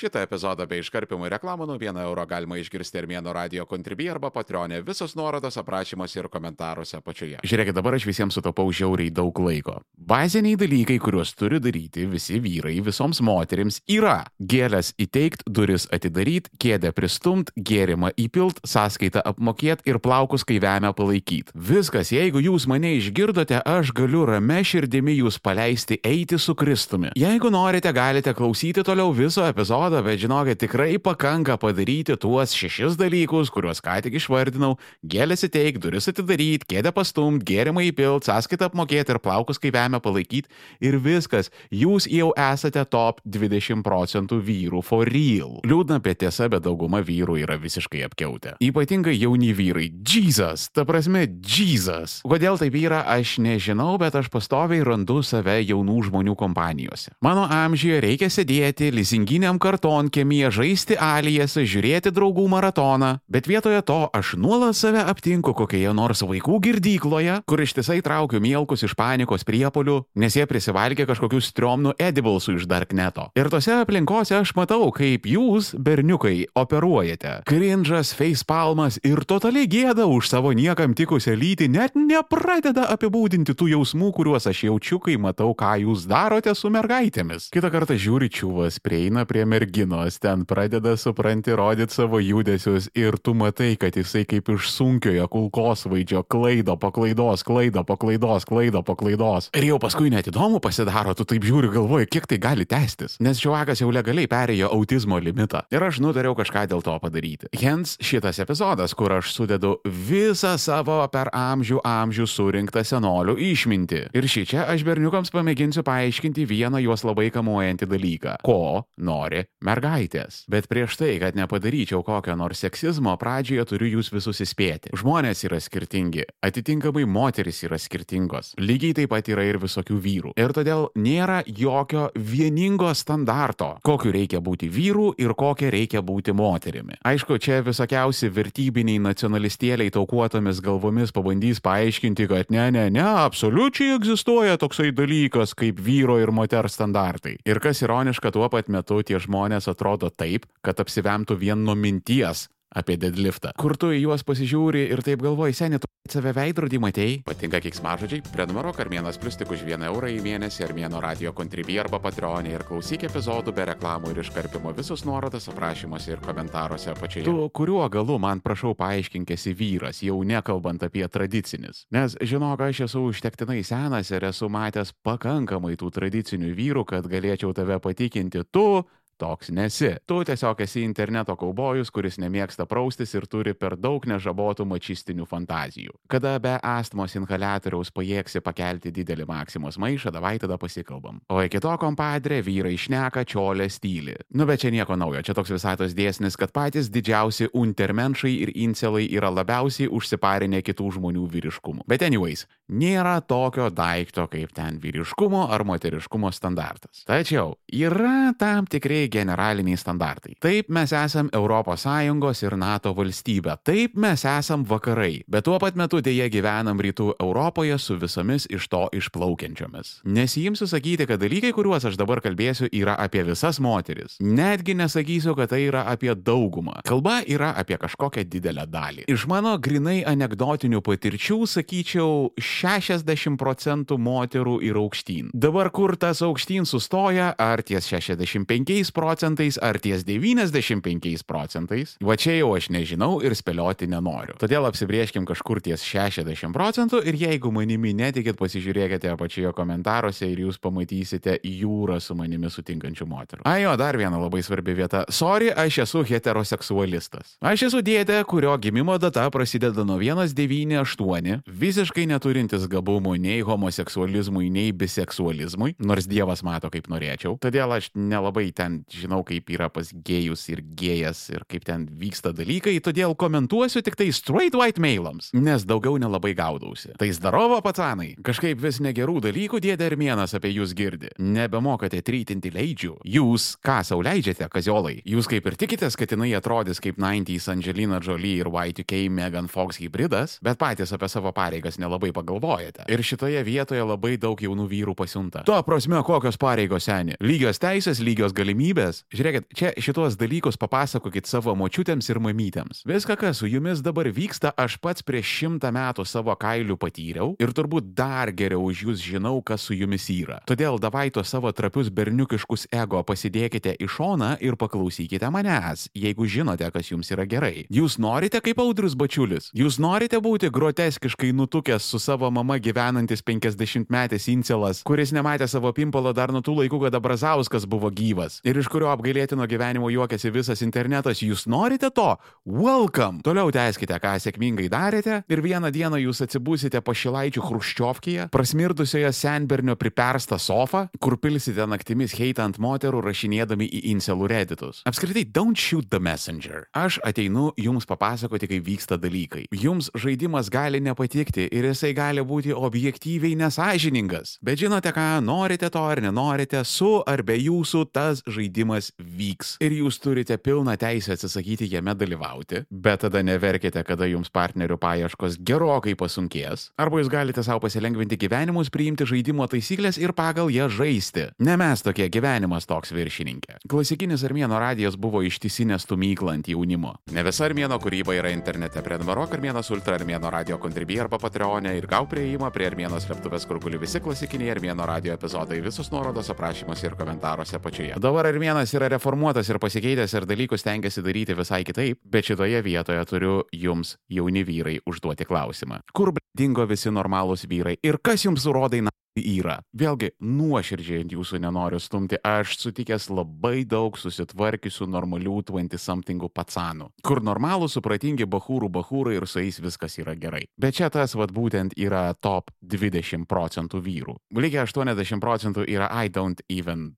Šitą epizodą bei iškarpimų reklamų nuo 1 euro galima išgirsti Armėno radio kontribį arba patronė. Visos nuorodos aprašymuose ir komentaruose apačioje. Žiūrėkit, dabar aš visiems sutaupau žiauriai daug laiko. Baziniai dalykai, kuriuos turi daryti visi vyrai visoms moterims yra gėlės įteikt, duris atidaryt, kėdę pristumt, gėrimą įpilt, sąskaitą apmokėt ir plaukus kaivemę palaikyt. Viskas, jeigu jūs mane išgirdote, aš galiu rame širdimi jūs paleisti eiti su Kristumi. Jeigu norite, galite klausyti toliau viso epizodo, bet žinokit, tikrai pakanka padaryti tuos šešis dalykus, kuriuos ką tik išvardinau - gėlės įteik, duris atidaryt, kėdę pastumt, gėrimą įpilt, sąskaitą apmokėti ir plaukus kaivemę palaikyti ir viskas. Jūs jau esate top 20 procentų vyrų for real. Liūdna apie tiesą, bet dauguma vyrų yra visiškai apkiautę. Ypatingai jauni vyrai. Jesus, ta prasme, Jesus. Kodėl taip yra, aš nežinau, bet aš pastoviai randu save jaunų žmonių kompanijose. Mano amžiuje reikia sėdėti lizinginiam kartonkėmėje, žaisti alijesą, žiūrėti draugų maratoną, bet vietoje to aš nuolat save aptinku kokioje nors vaikų girdykloje, kur ištisai traukiu mielkus iš panikos priepolių, nes jie prisivalgė kažkokius striomnų ediblesų iš Darkneto. Ir tose aplinkose aš matau, kaip jūs, berniukai, operuojate. Cringe'as, facepalmas ir totaliai gėda už savo niekam tikusią lytį net nepradeda apibūdinti tų jausmų, kuriuos aš jaučiu, kai matau, ką jūs darote su mergaitėmis. Kita kartą žiūri čiūvas, prieina prie merginos, ten pradeda supranti rodyti savo judesius ir tu matai, kad jisai kaip iš sunkiojo kulkos vaidžio klaido po klaidos, klaido po klaidos, klaido po klaidos. Ir jau paskui net įdomu pasidaro, tu taip žiūri galvoji, kiek tai gali tęstis. Nes čiuvakas jau legaliai perėjo autizmo limitą. Ir aš nutariau kažką dėl to padaryti. Hens šitas epizodas, kur aš sudedu visą savo per amžių amžių surinktą senolių išmintį. Ir šį čia aš berniukams pamėginsiu paaiškinti vieną juos labai kamuojantį dalyką. Ko nori mergaitės. Bet prieš tai, kad nepadaryčiau kokio nors seksizmo, pradžioje turiu jūs visus įspėti. Žmonės yra skirtingi, atitinkamai moteris yra skirtingos. Lygiai taip pat yra ir visokių vyrų. Ir todėl nėra jokio vieningo standarto, kokiu reikia būti vyrų ir kokia reikia būti moterimi. Aišku, čia visokiausi vertybiniai nacionalistėliai taukuotomis galvomis pabandys paaiškinti, kad ne, ne, ne, absoliučiai egzistuoja toksai dalykas kaip vyro ir moters standartai. Ir kas ironiška, tuo pat metu tie žmonės atrodo taip, kad apsivemtų vien nuo minties apie deadliftą. Kur tu į juos pasižiūri ir taip galvoji, seniai, tu save veidrodį matei? Patinka kiksmažodžiai? Prenumeruok Armėnas Plus tik už 1 eurą į mėnesį Armėno radio kontribį arba patronį ir klausyk epizodų be reklamų ir iškarpimo visus nuorodas aprašymuose ir komentaruose apačioje. Tu kuriuo galu man prašau paaiškink esi vyras, jau nekalbant apie tradicinis. Nes žinok, aš esu užtektinai senas ir esu matęs pakankamai tų tradicinių vyrų, kad galėčiau tave patikinti, tu toks nesi. Tu tiesiog esi interneto kaubojus, kuris nemėgsta praustis ir turi per daug nežabotų mačistinių fantazijų. Kada be astmos inhalatoriaus pajėgsi pakelti didelį maksimos maišą, davai tada pasikalbam. O iki to kompadrė vyrai išneka čiolę stylį. Nu bet čia nieko naujo, čia toks visatos dėsnis, kad patys didžiausi untermenšai ir incelai yra labiausiai užsiparinę kitų žmonių vyriškumu. Bet anyways, nėra tokio daikto kaip ten vyriškumo ar moteriškumo standartas. Tačiau yra tam tikrai generaliniai standartai. Taip mes esam ES ir NATO valstybė, taip mes esam vakarai, bet tuo pat metu dėje gyvenam rytų Europoje su visomis iš to išplaukiančiomis. Nesijimsiu sakyti, kad dalykai, kuriuos aš dabar kalbėsiu, yra apie visas moteris. Netgi nesakysiu, kad tai yra apie daugumą. Kalba yra apie kažkokią didelę dalį. Iš mano grinai anegdotinių patirčių sakyčiau 60 procentų moterų yra aukštyn. Dabar kur tas aukštyn sustoja, ar ties 65 procentais, ar ties 95 procentais, va čia jau aš nežinau ir spėlioti nenoriu. Todėl apsibrieškim kažkur ties 60 procentų ir jeigu manimi netikit, pasižiūrėkite apačioje komentaruose ir jūs pamatysite jūrą su manimi sutinkančių moterų. Ajo, dar viena labai svarbi vieta. Sorry, aš esu heteroseksualistas. Aš esu dėdė, kurio gimimo data prasideda nuo 198, visiškai neturintis gabumų nei homoseksualizmui, nei biseksualizmui, nors Dievas mato kaip norėčiau. Todėl aš nelabai ten žinau, kaip yra pas gėjus ir gėjas ir kaip ten vyksta dalykai, todėl komentuosiu tik tai straight white mailams, nes daugiau nelabai gaudausi. Tai zdarovo pacanai, kažkaip vis negerų dalykų dėdė Armėnas apie jūs girdi. Nebemokate trytinti leidžių. Jūs ką sau leidžiate, kaziolai? Jūs kaip ir tikitės, kad jinai atrodys kaip 90s Angelina Jolie ir Y2K Megan Fox hybridas, bet patys apie savo pareigas nelabai pagalvojate galvojate. Ir šitoje vietoje labai daug jaunų vyrų pasiunta. Tuo prasme, kokios pareigos seniai. Lygios teisės, lygios galimybės. Žiūrėkit, čia šitos dalykus papasakokit savo močiutėms ir mamytėms. Viską, kas su jumis dabar vyksta, aš pats prieš šimtą metų savo kailių patyriau ir turbūt dar geriau už jūs žinau, kas su jumis yra. Todėl davai to savo trapius berniukiškus ego pasidėkite į šoną ir paklausykite manęs, jeigu žinote, kas jums yra gerai. Jūs norite kaip audrius bačiulis? Jūs norite būti groteskiškai nutukęs su savo mama gyvenantis 50-metis incelas, kuris nematė savo pimpalo dar nuo tų laikų, kada Brazauskas buvo gyvas ir iš kurio apgailėtino gyvenimo juokiasi visas internetas. Jūs norite to? Welcome! Toliau tęskite, ką sėkmingai darėte ir vieną dieną jūs atsibūsite pašilaičių Hruščiovkyje, prasmirdusioje senbernio priperstą sofą, kur pilsite naktimis heitant moterų rašinėdami į incelų reditus. Apskritai, don't shoot the messenger. Aš ateinu jums papasakoti, kaip vyksta dalykai. Jums žaidimas gali nepatikti ir jisai gali būti objektyviai nesažiningas. Bet žinote ką, norite to ar nenorite, su ar be jūsų tas žaidimas vyks. Ir jūs turite pilną teisę atsisakyti jame dalyvauti, bet tada neverkite, kada jums partnerių paieškos gerokai pasunkės. Arba jūs galite savo pasilengvinti gyvenimus, priimti žaidimo taisyklės ir pagal jas žaisti. Ne mes tokie gyvenimas toks viršininkė. Klasikinis Armėno radijas buvo ištisinė stumykla ant jaunimo. Ne visa Armėno kūryba yra internete. Prenumeruok Armėnas Ultra Armėno radio kontribį arba Patreonė ir gau prieimą prie Armėnos slėptuvės, kur guli visi klasikiniai Armėno radio epizodai, visos nuorodos aprašymuose ir komentaruose apačioje. Dabar Armėnas yra reformuotas ir pasikeitęs ir dalykus tengiasi daryti visai kitaip, bet šitoje vietoje turiu jums, jauni vyrai, užduoti klausimą. Kur dingo visi normalūs vyrai ir kas jums surodai na yra. Vėlgi, nuoširdžiai jūsų nenoriu stumti, aš sutikęs labai daug susitvarkysiu normalių 20-somethingų patsanų, kur normalų, supratingi bahūrų bahūrai ir su jais viskas yra gerai. Bet čia tas vad būtent yra top 20 procentų vyrų. Lygiai 80 procentų yra I don't even,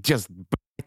just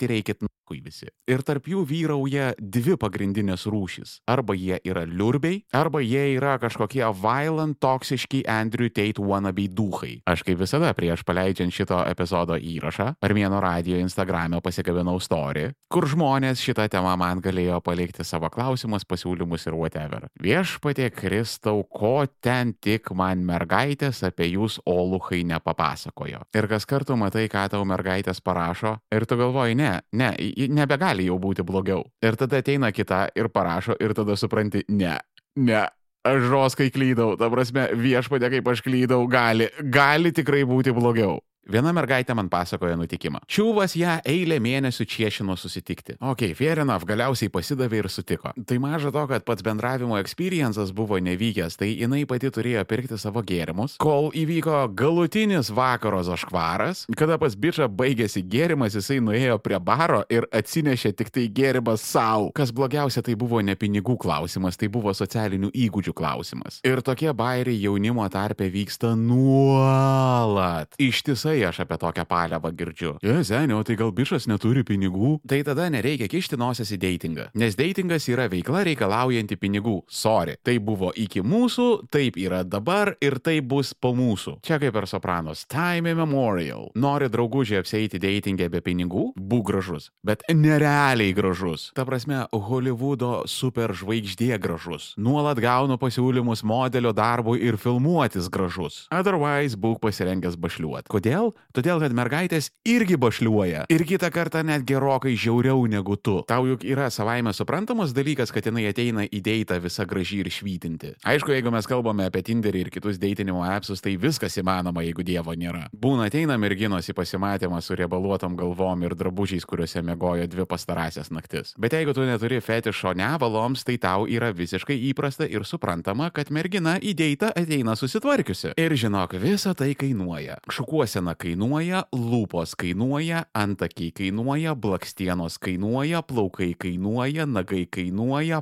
reikit nakui visi. Ir tarp jų vyrauja dvi pagrindinės rūšys. Arba jie yra liurbiai, arba jie yra kažkokie violent, toksiški Andrew Tate wannabe duhai. Aš kaip visada prieš paleidžiant šito epizodo įrašą, Armėno radio Instagram'e pasikabinau story, kur žmonės šitą temą man galėjo palikti savo klausimus, pasiūlymus ir whatever. Viešpatie Kristau, ko ten tik man mergaitės apie jūs oluhai nepapasakojo. Ir kas kartu matai, ką tau mergaitės parašo, ir tu galvoji, ne, ne, ne, nebegali jau būti blogiau. Ir tada ateina kita ir parašo ir tada supranti, ne, ne, aš žoskai klydau, ta prasme, viešpatė kaip aš klydau, gali, gali tikrai būti blogiau. Viena mergaitė man pasakoja nutikimą. Čiūvas ją eilę mėnesių čiešino susitikti. Ok, enough, galiausiai pasidavė ir sutiko. Tai maža to, kad pats bendravimo experiences buvo nevykęs, tai jinai pati turėjo pirkti savo gėrimus, kol įvyko galutinis vakaro zaškvaras, kada pas bičią baigėsi gėrimas, jisai nuėjo prie baro ir atsinešė tik tai gėrimą savo. Kas blogiausia, tai buvo ne pinigų klausimas, tai buvo socialinių įgūdžių klausimas. Ir tokie bairiai jaunimo tarpe vyksta nuolat. Ištisai aš apie tokią paliavą girdžiu. Je, senio, tai gal bišas neturi pinigų? Tai tada nereikia kišti nosies į datingą. Nes datingas yra veikla reikalaujanti pinigų. Sorry. Tai buvo iki mūsų, taip yra dabar ir tai bus po mūsų. Čia kaip per sopranos. Time immemorial. Nori draugužiai apseiti datingę be pinigų? Būk gražus. Bet nerealiai gražus. Ta prasme, Hollywoodo superžvaigždė gražus. Nuolat gaunu pasiūlymus modelio darbui ir filmuotis gražus. Otherwise, būk pasirengęs bašliuot. Kodėl? Todėl, kad mergaitės irgi bašliuoja. Ir kitą kartą net gerokai žiauriau negu tu. Tau juk yra savaime suprantamas dalykas, kad jinai ateina į deitą visa graži ir švytinti. Aišku, jeigu mes kalbame apie Tinderį ir kitus deitinimo appsus, tai viskas įmanoma, jeigu Dievo nėra. Būna ateina merginos į pasimatymą su riebaluotom galvom ir drabužiais, kuriuose mėgojo dvi pastarąsias naktis. Bet jeigu tu neturi fetišo nevaloms, tai tau yra visiškai įprasta ir suprantama, kad mergina į deitą ateina susitvarkiusi. Ir žinok, visa tai kainuoja. Šukuosena kainuoja, lūpos kainuoja, antakiai kainuoja, blakstienos kainuoja, plaukai kainuoja, nagai kainuoja,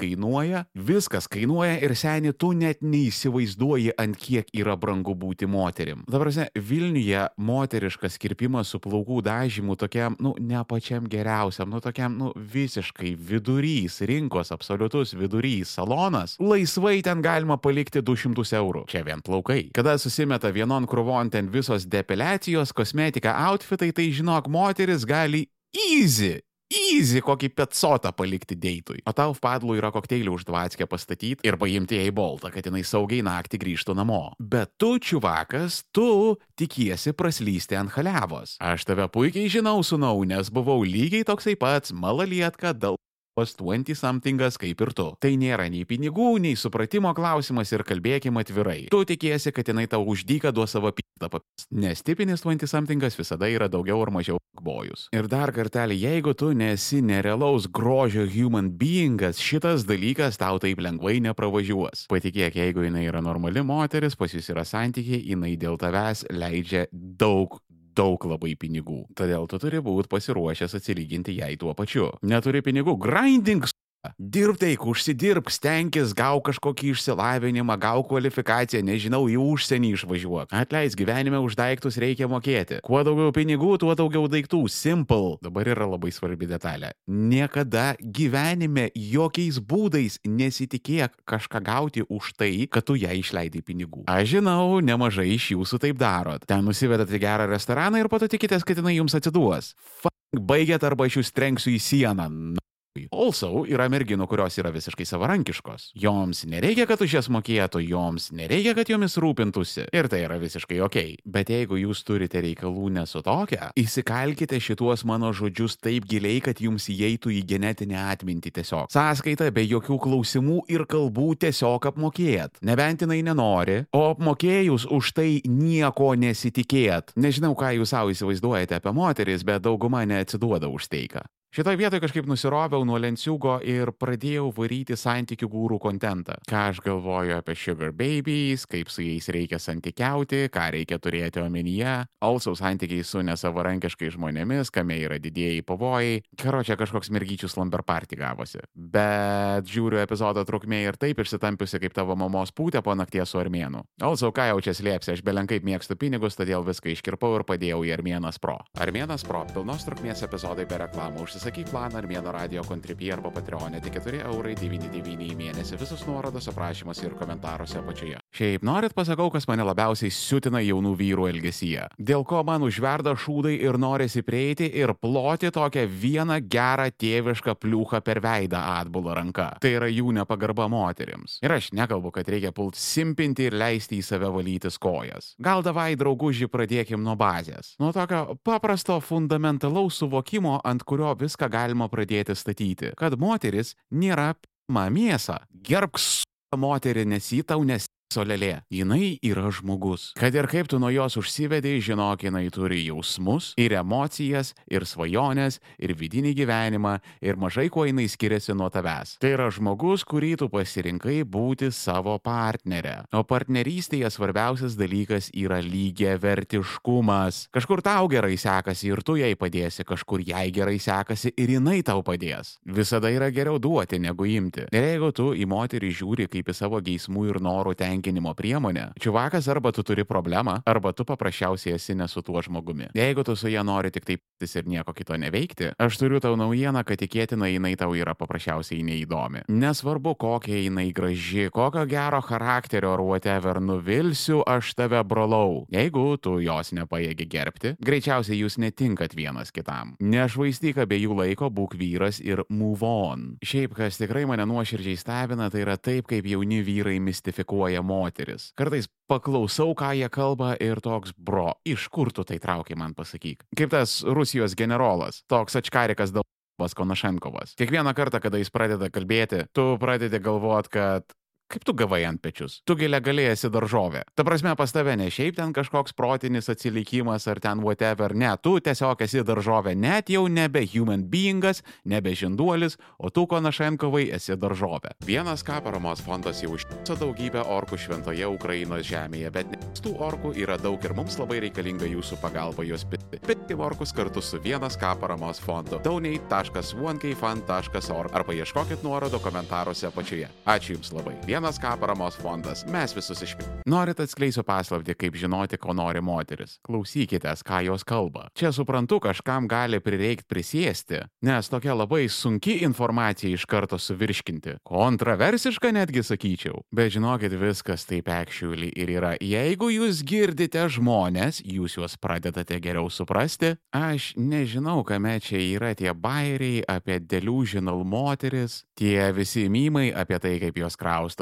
kainuoja, viskas kainuoja ir seniai tu net neįsivaizduoji, ant kiek yra brangu būti moterim. Dabar, Vilniuje moteriškas kirpimas su plaukų dažymu tokiam, nu, ne pačiam geriausiam, nu, tokiam, nu, visiškai vidurys, rinkos absoliutus vidurys, salonas, laisvai ten galima palikti 200 eurų. Čia vien plaukai. Kada susimeta vienon krūvon ten visos depiliacijos, kosmetika, outfitai, tai žinok, moteris gali easy easy kokį petsotą palikti deitui. O tau padlų yra kokteilį uždvatskę pastatyti ir paimti į boltą, kad jinai saugiai naktį grįžtų namo. Bet tu, čiuvakas, tu tikiesi praslysti ant halevos. Aš tave puikiai žinau, sunau, nes buvau lygiai toksai pats malalietka dėl pas 20-something'as kaip ir tu. Tai nėra nei pinigų, nei supratimo klausimas ir kalbėkime atvirai. Tu tikėsi, kad jinai tau uždyka duos savo papis. Nes tipinis 20-something'as visada yra daugiau ar mažiau bojus. Ir dar kartelį, jeigu tu nesi nerealaus grožio human beingas, šitas dalykas tau taip lengvai nepravažiuos. Patikėk, jeigu jinai yra normali moteris, pas jūs yra santykiai, jinai dėl tavęs leidžia daug daug labai pinigų. Todėl tu turi būti pasiruošęs atsilyginti jai tuo pačiu. Neturi pinigų, grinding Dirbk teik, užsidirbk, stenkis, gau kažkokį išsilavinimą, gau kvalifikaciją, nežinau, į užsienį išvažiuok. Atleis, gyvenime už daiktus reikia mokėti. Kuo daugiau pinigų, tuo daugiau daiktų. Simple. Dabar yra labai svarbi detalė. Niekada gyvenime jokiais būdais nesitikėk kažką gauti už tai, kad tu ją išleidai pinigų. Aš žinau, nemažai iš jūsų taip darot. Ten nusivedat į gerą restoraną ir po to tikitės, kad jinai jums atiduos. F baigėt arba aš jūs trenksiu į sieną. Also, yra merginų, kurios yra visiškai savarankiškos. Joms nereikia, kad už jas mokėtų, joms nereikia, kad jomis rūpintųsi. Ir tai yra visiškai ok. Bet jeigu jūs turite reikalų nesu tokia, įsikalkite šituos mano žodžius taip giliai, kad jums įeitų į genetinę atmintį tiesiog. Sąskaita be jokių klausimų ir kalbų tiesiog apmokėt. Nebent jinai nenori, o apmokėjus už tai nieko nesitikėt. Nežinau, ką jūs savo įsivaizduojate apie moteris, bet dauguma neatsiduoda už teiką. Šitoje vietoje kažkaip nusiroviau nuo lenciūgo ir pradėjau varyti santykių gūrų kontentą. Ką aš galvoju apie sugar babies, kaip su jais reikia santykiauti, ką reikia turėti omenyje. Also santykiai su nesavarankiškai žmonėmis, kame yra didėjai pavojai. Karo čia kažkoks mergyčių slumber party gavosi. Bet žiūriu epizodo trukmė ir taip išsitampiusi kaip tavo mamos pūtė po nakties su armėnu. Also ką jau čia slėpsi, aš belenkaip mėgstu pinigus, todėl viską iškirpau ir padėjau į Armėnas Pro. Armėnas Pro - pilnos trukmės epizodai be reklamų užsisakymus Užsisakyk planą Armėno radio kontripį arba Patreonė tik 4 eurai 99 į mėnesį. Visus nuorodos aprašymuose ir komentaruose apačioje. Šiaip norit pasakau, kas mane labiausiai siutina jaunų vyrų elgesyje. Dėl ko man užverda šūdai ir norisi prieiti ir ploti tokią vieną gerą tėvišką pliūchą per veidą atbulą ranka. Tai yra jų nepagarba moteriams. Ir aš nekalbu, kad reikia pult simpinti ir leisti į save valytis kojas. Gal davai drauguži pradėkim nuo bazės. Nuo tokio paprasto fundamentalaus suvokimo, ant kurio vis viską galima pradėti statyti, kad moteris nėra pirma mėsa. Gerbk moterį, nes jį tau nes Solelė, jinai yra žmogus. Kad ir kaip tu nuo jos užsivedai, žinok, jinai turi jausmus ir emocijas, ir svajonės, ir vidinį gyvenimą, ir mažai kuo jinai skiriasi nuo tavęs. Tai yra žmogus, kurį tu pasirinkai būti savo partnerė. O partnerystėje svarbiausias dalykas yra lygiai vertiškumas. Kažkur tau gerai sekasi ir tu jai padėsi, kažkur jai gerai sekasi ir jinai tau padės. Visada yra geriau duoti negu imti. Ir jeigu tu į moterį žiūri kaip į savo geismų ir norų tenkinimą, pasitenkinimo priemonė, čiuvakas arba tu turi problemą, arba tu paprasčiausiai esi ne su tuo žmogumi. Jeigu tu su ja nori tik taip ir nieko kito neveikti, aš turiu tau naujieną, kad tikėtina jinai tau yra paprasčiausiai neįdomi. Nesvarbu, kokia jinai graži, kokio gero charakterio ar whatever, nuvilsiu aš tave brolau. Jeigu tu jos nepajėgi gerbti, greičiausiai jūs netinkat vienas kitam. Nešvaistyk abiejų laiko, būk vyras ir move on. Šiaip, kas tikrai mane nuoširdžiai stebina, tai yra taip, kaip jauni vyrai mistifikuoja moteris. Kartais paklausau, ką jie kalba ir toks, bro, iš kur tu tai traukiai man pasakyk. Kaip tas Rusijos generolas, toks atškarikas dėl Konašenkovas. Kiekvieną kartą, kada jis pradeda kalbėti, tu pradedi galvot, kad Kaip tu gavai ant pečius? Tu gilė galėjai daržovė. Ta prasme, pas tave ne šiaip ten kažkoks protinis atsilikimas ar ten whatever, ne, tu tiesiog esi daržovė, net jau nebe human beingas, nebe žinduolis, o tu Konašenkovai esi daržovė. Vienas ką paramos fondas jau užtiso daugybę orkų šventoje Ukrainos žemėje, bet tų orkų yra daug ir mums labai reikalinga jūsų pagalba juos pitti. Pitti orkus kartu su vienas ką paramos fondu. donate.onekfund.org arba ieškokit nuorodo komentaruose apačioje. Ačiū Jums labai. Vienas 1K paramos fondas. Mes visus išpildėme. Norit atskleisiu paslapti, kaip žinoti, ko nori moteris. Klausykitės, ką jos kalba. Čia suprantu, kažkam gali prireikti prisėsti, nes tokia labai sunki informacija iš karto suvirškinti. Kontroversiška netgi sakyčiau. Bet žinokit, viskas taip actually ir yra. Jeigu jūs girdite žmonės, jūs juos pradedate geriau suprasti. Aš nežinau, kame čia yra tie bairiai apie delusional moteris, tie visi mymai apie tai, kaip jos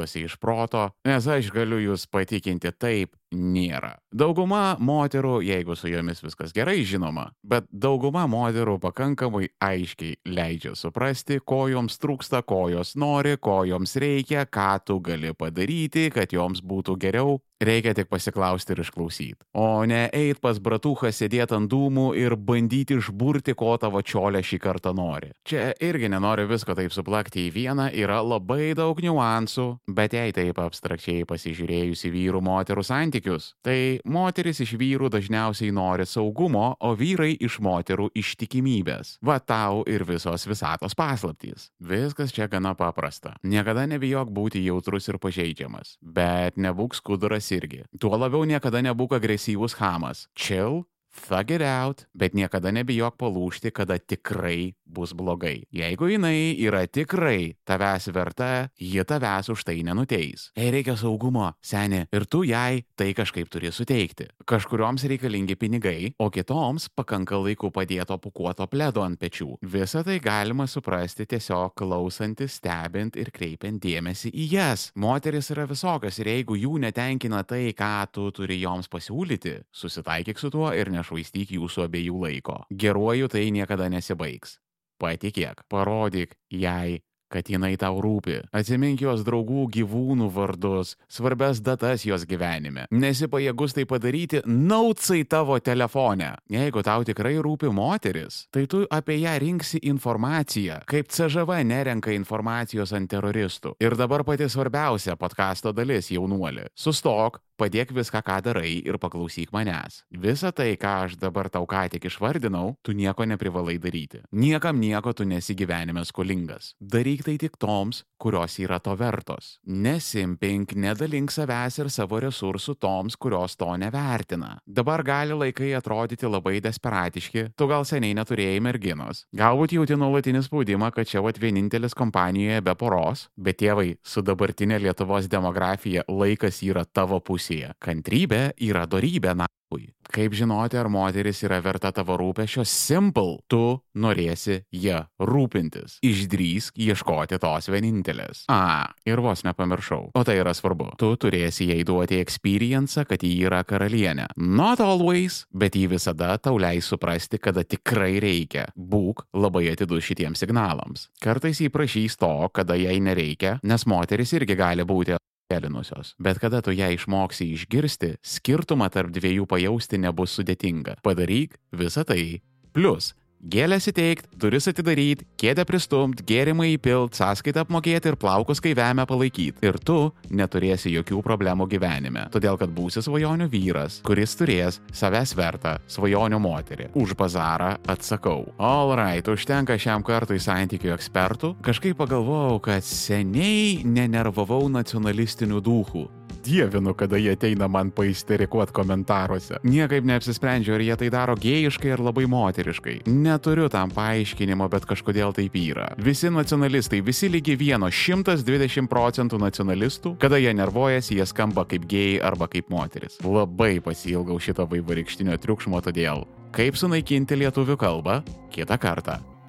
kraustosi iš proto, nes aš galiu jūs patikinti taip, nėra. Dauguma moterų, jeigu su jomis viskas gerai žinoma, bet dauguma moterų pakankamai aiškiai leidžia suprasti, ko joms trūksta, ko jos nori, ko joms reikia, ką tu gali padaryti, kad joms būtų geriau. Reikia tik pasiklausti ir išklausyti. O ne eit pas bratuchą sėdėti ant dūmų ir bandyti išburti, ko tavo čiolė šį kartą nori. Čia irgi nenoriu visko taip suplakti į vieną, yra labai daug niuansų, bet jei taip abstrakčiai pasižiūrėjus į vyrų moterų santykius, tai moteris iš vyrų dažniausiai nori saugumo, o vyrai iš moterų ištikimybės. Va tau ir visos visatos paslaptys. Viskas čia gana paprasta. Niekada nebijok būti jautrus ir pažeidžiamas, bet nebūk skuduras irgi. Tuo labiau niekada nebūk agresyvus hamas. Chill, thug it out, bet niekada nebijok palūšti, kada tikrai bus blogai. Jeigu jinai yra tikrai tavęs verta, ji tavęs už tai nenuteis. Jei reikia saugumo, seni, ir tu jai tai kažkaip turi suteikti. Kažkurioms reikalingi pinigai, o kitoms pakanka laikų padėto pukuoto pledo ant pečių. Visą tai galima suprasti tiesiog klausantis, stebint ir kreipiant dėmesį į jas. Moteris yra visokios ir jeigu jų netenkina tai, ką tu turi joms pasiūlyti, susitaikyk su tuo ir nešvaistyk jūsų abiejų laiko. Geruoju tai niekada nesibaigs. Patikėk, parodyk jai, kad jinai tau rūpi. Atsimink jos draugų gyvūnų vardus, svarbes datas jos gyvenime. Nesi pajėgus tai padaryti, nautsai tavo telefone. Jeigu tau tikrai rūpi moteris, tai tu apie ją rinksi informaciją, kaip CŽV nerenka informacijos ant teroristų. Ir dabar pati svarbiausia podkasto dalis, jaunuoli. Sustok, padėk viską, ką darai ir paklausyk manęs. Visa tai, ką aš dabar tau ką tik išvardinau, tu nieko neprivalai daryti. Niekam nieko tu nesi gyvenime skolingas. Daryk tai tik toms, kurios yra to vertos. Nesimpink, nedalink savęs ir savo resursų toms, kurios to nevertina. Dabar gali laikai atrodyti labai desperatiški, tu gal seniai neturėjai merginos. Galbūt jauti nuolatinį spaudimą, kad čia vat vienintelis kompanijoje be poros, bet tėvai, su dabartinė Lietuvos demografija laikas yra tavo pusėje. Kantrybė yra dorybė, na. Kaip žinoti, ar moteris yra verta tavo rūpešio? Simple. Tu norėsi ją rūpintis. Išdrįsk ieškoti tos vienintelės. A, ir vos nepamiršau. O tai yra svarbu. Tu turėsi jai duoti experience, kad ji yra karalienė. Not always, bet ji visada tau leis suprasti, kada tikrai reikia. Būk labai atidus šitiems signalams. Kartais jį prašys to, kada jai nereikia, nes moteris irgi gali būti pėlinusios. Bet kada tu ją išmoksi išgirsti, skirtumą tarp dviejų pajausti nebus sudėtinga. Padaryk visą tai. Plus, Gėlės įteikt, duris atidaryti, kėdę pristumt, gėrimą įpilt, sąskaitą apmokėti ir plaukus kai vemę palaikyti. Ir tu neturėsi jokių problemų gyvenime. Todėl, kad būsi svajonių vyras, kuris turės savęs vertą svajonių moterį. Už bazarą atsakau. Alright, užtenka šiam kartui santykių ekspertų. Kažkaip pagalvojau, kad seniai nenervavau nacionalistinių duhų. Dievinu, kada jie ateina man paisterikuot komentaruose. Niekaip neapsisprendžiu, ar jie tai daro gėjiškai ar labai moteriškai. Neturiu tam paaiškinimo, bet kažkodėl taip yra. Visi nacionalistai, visi lygi vieno, 120 procentų nacionalistų, kada jie nervuojasi, jie skamba kaip gėjai arba kaip moteris. Labai pasilgau šito vaivarykštinio triukšmo todėl. Kaip sunaikinti lietuvių kalbą? Kitą kartą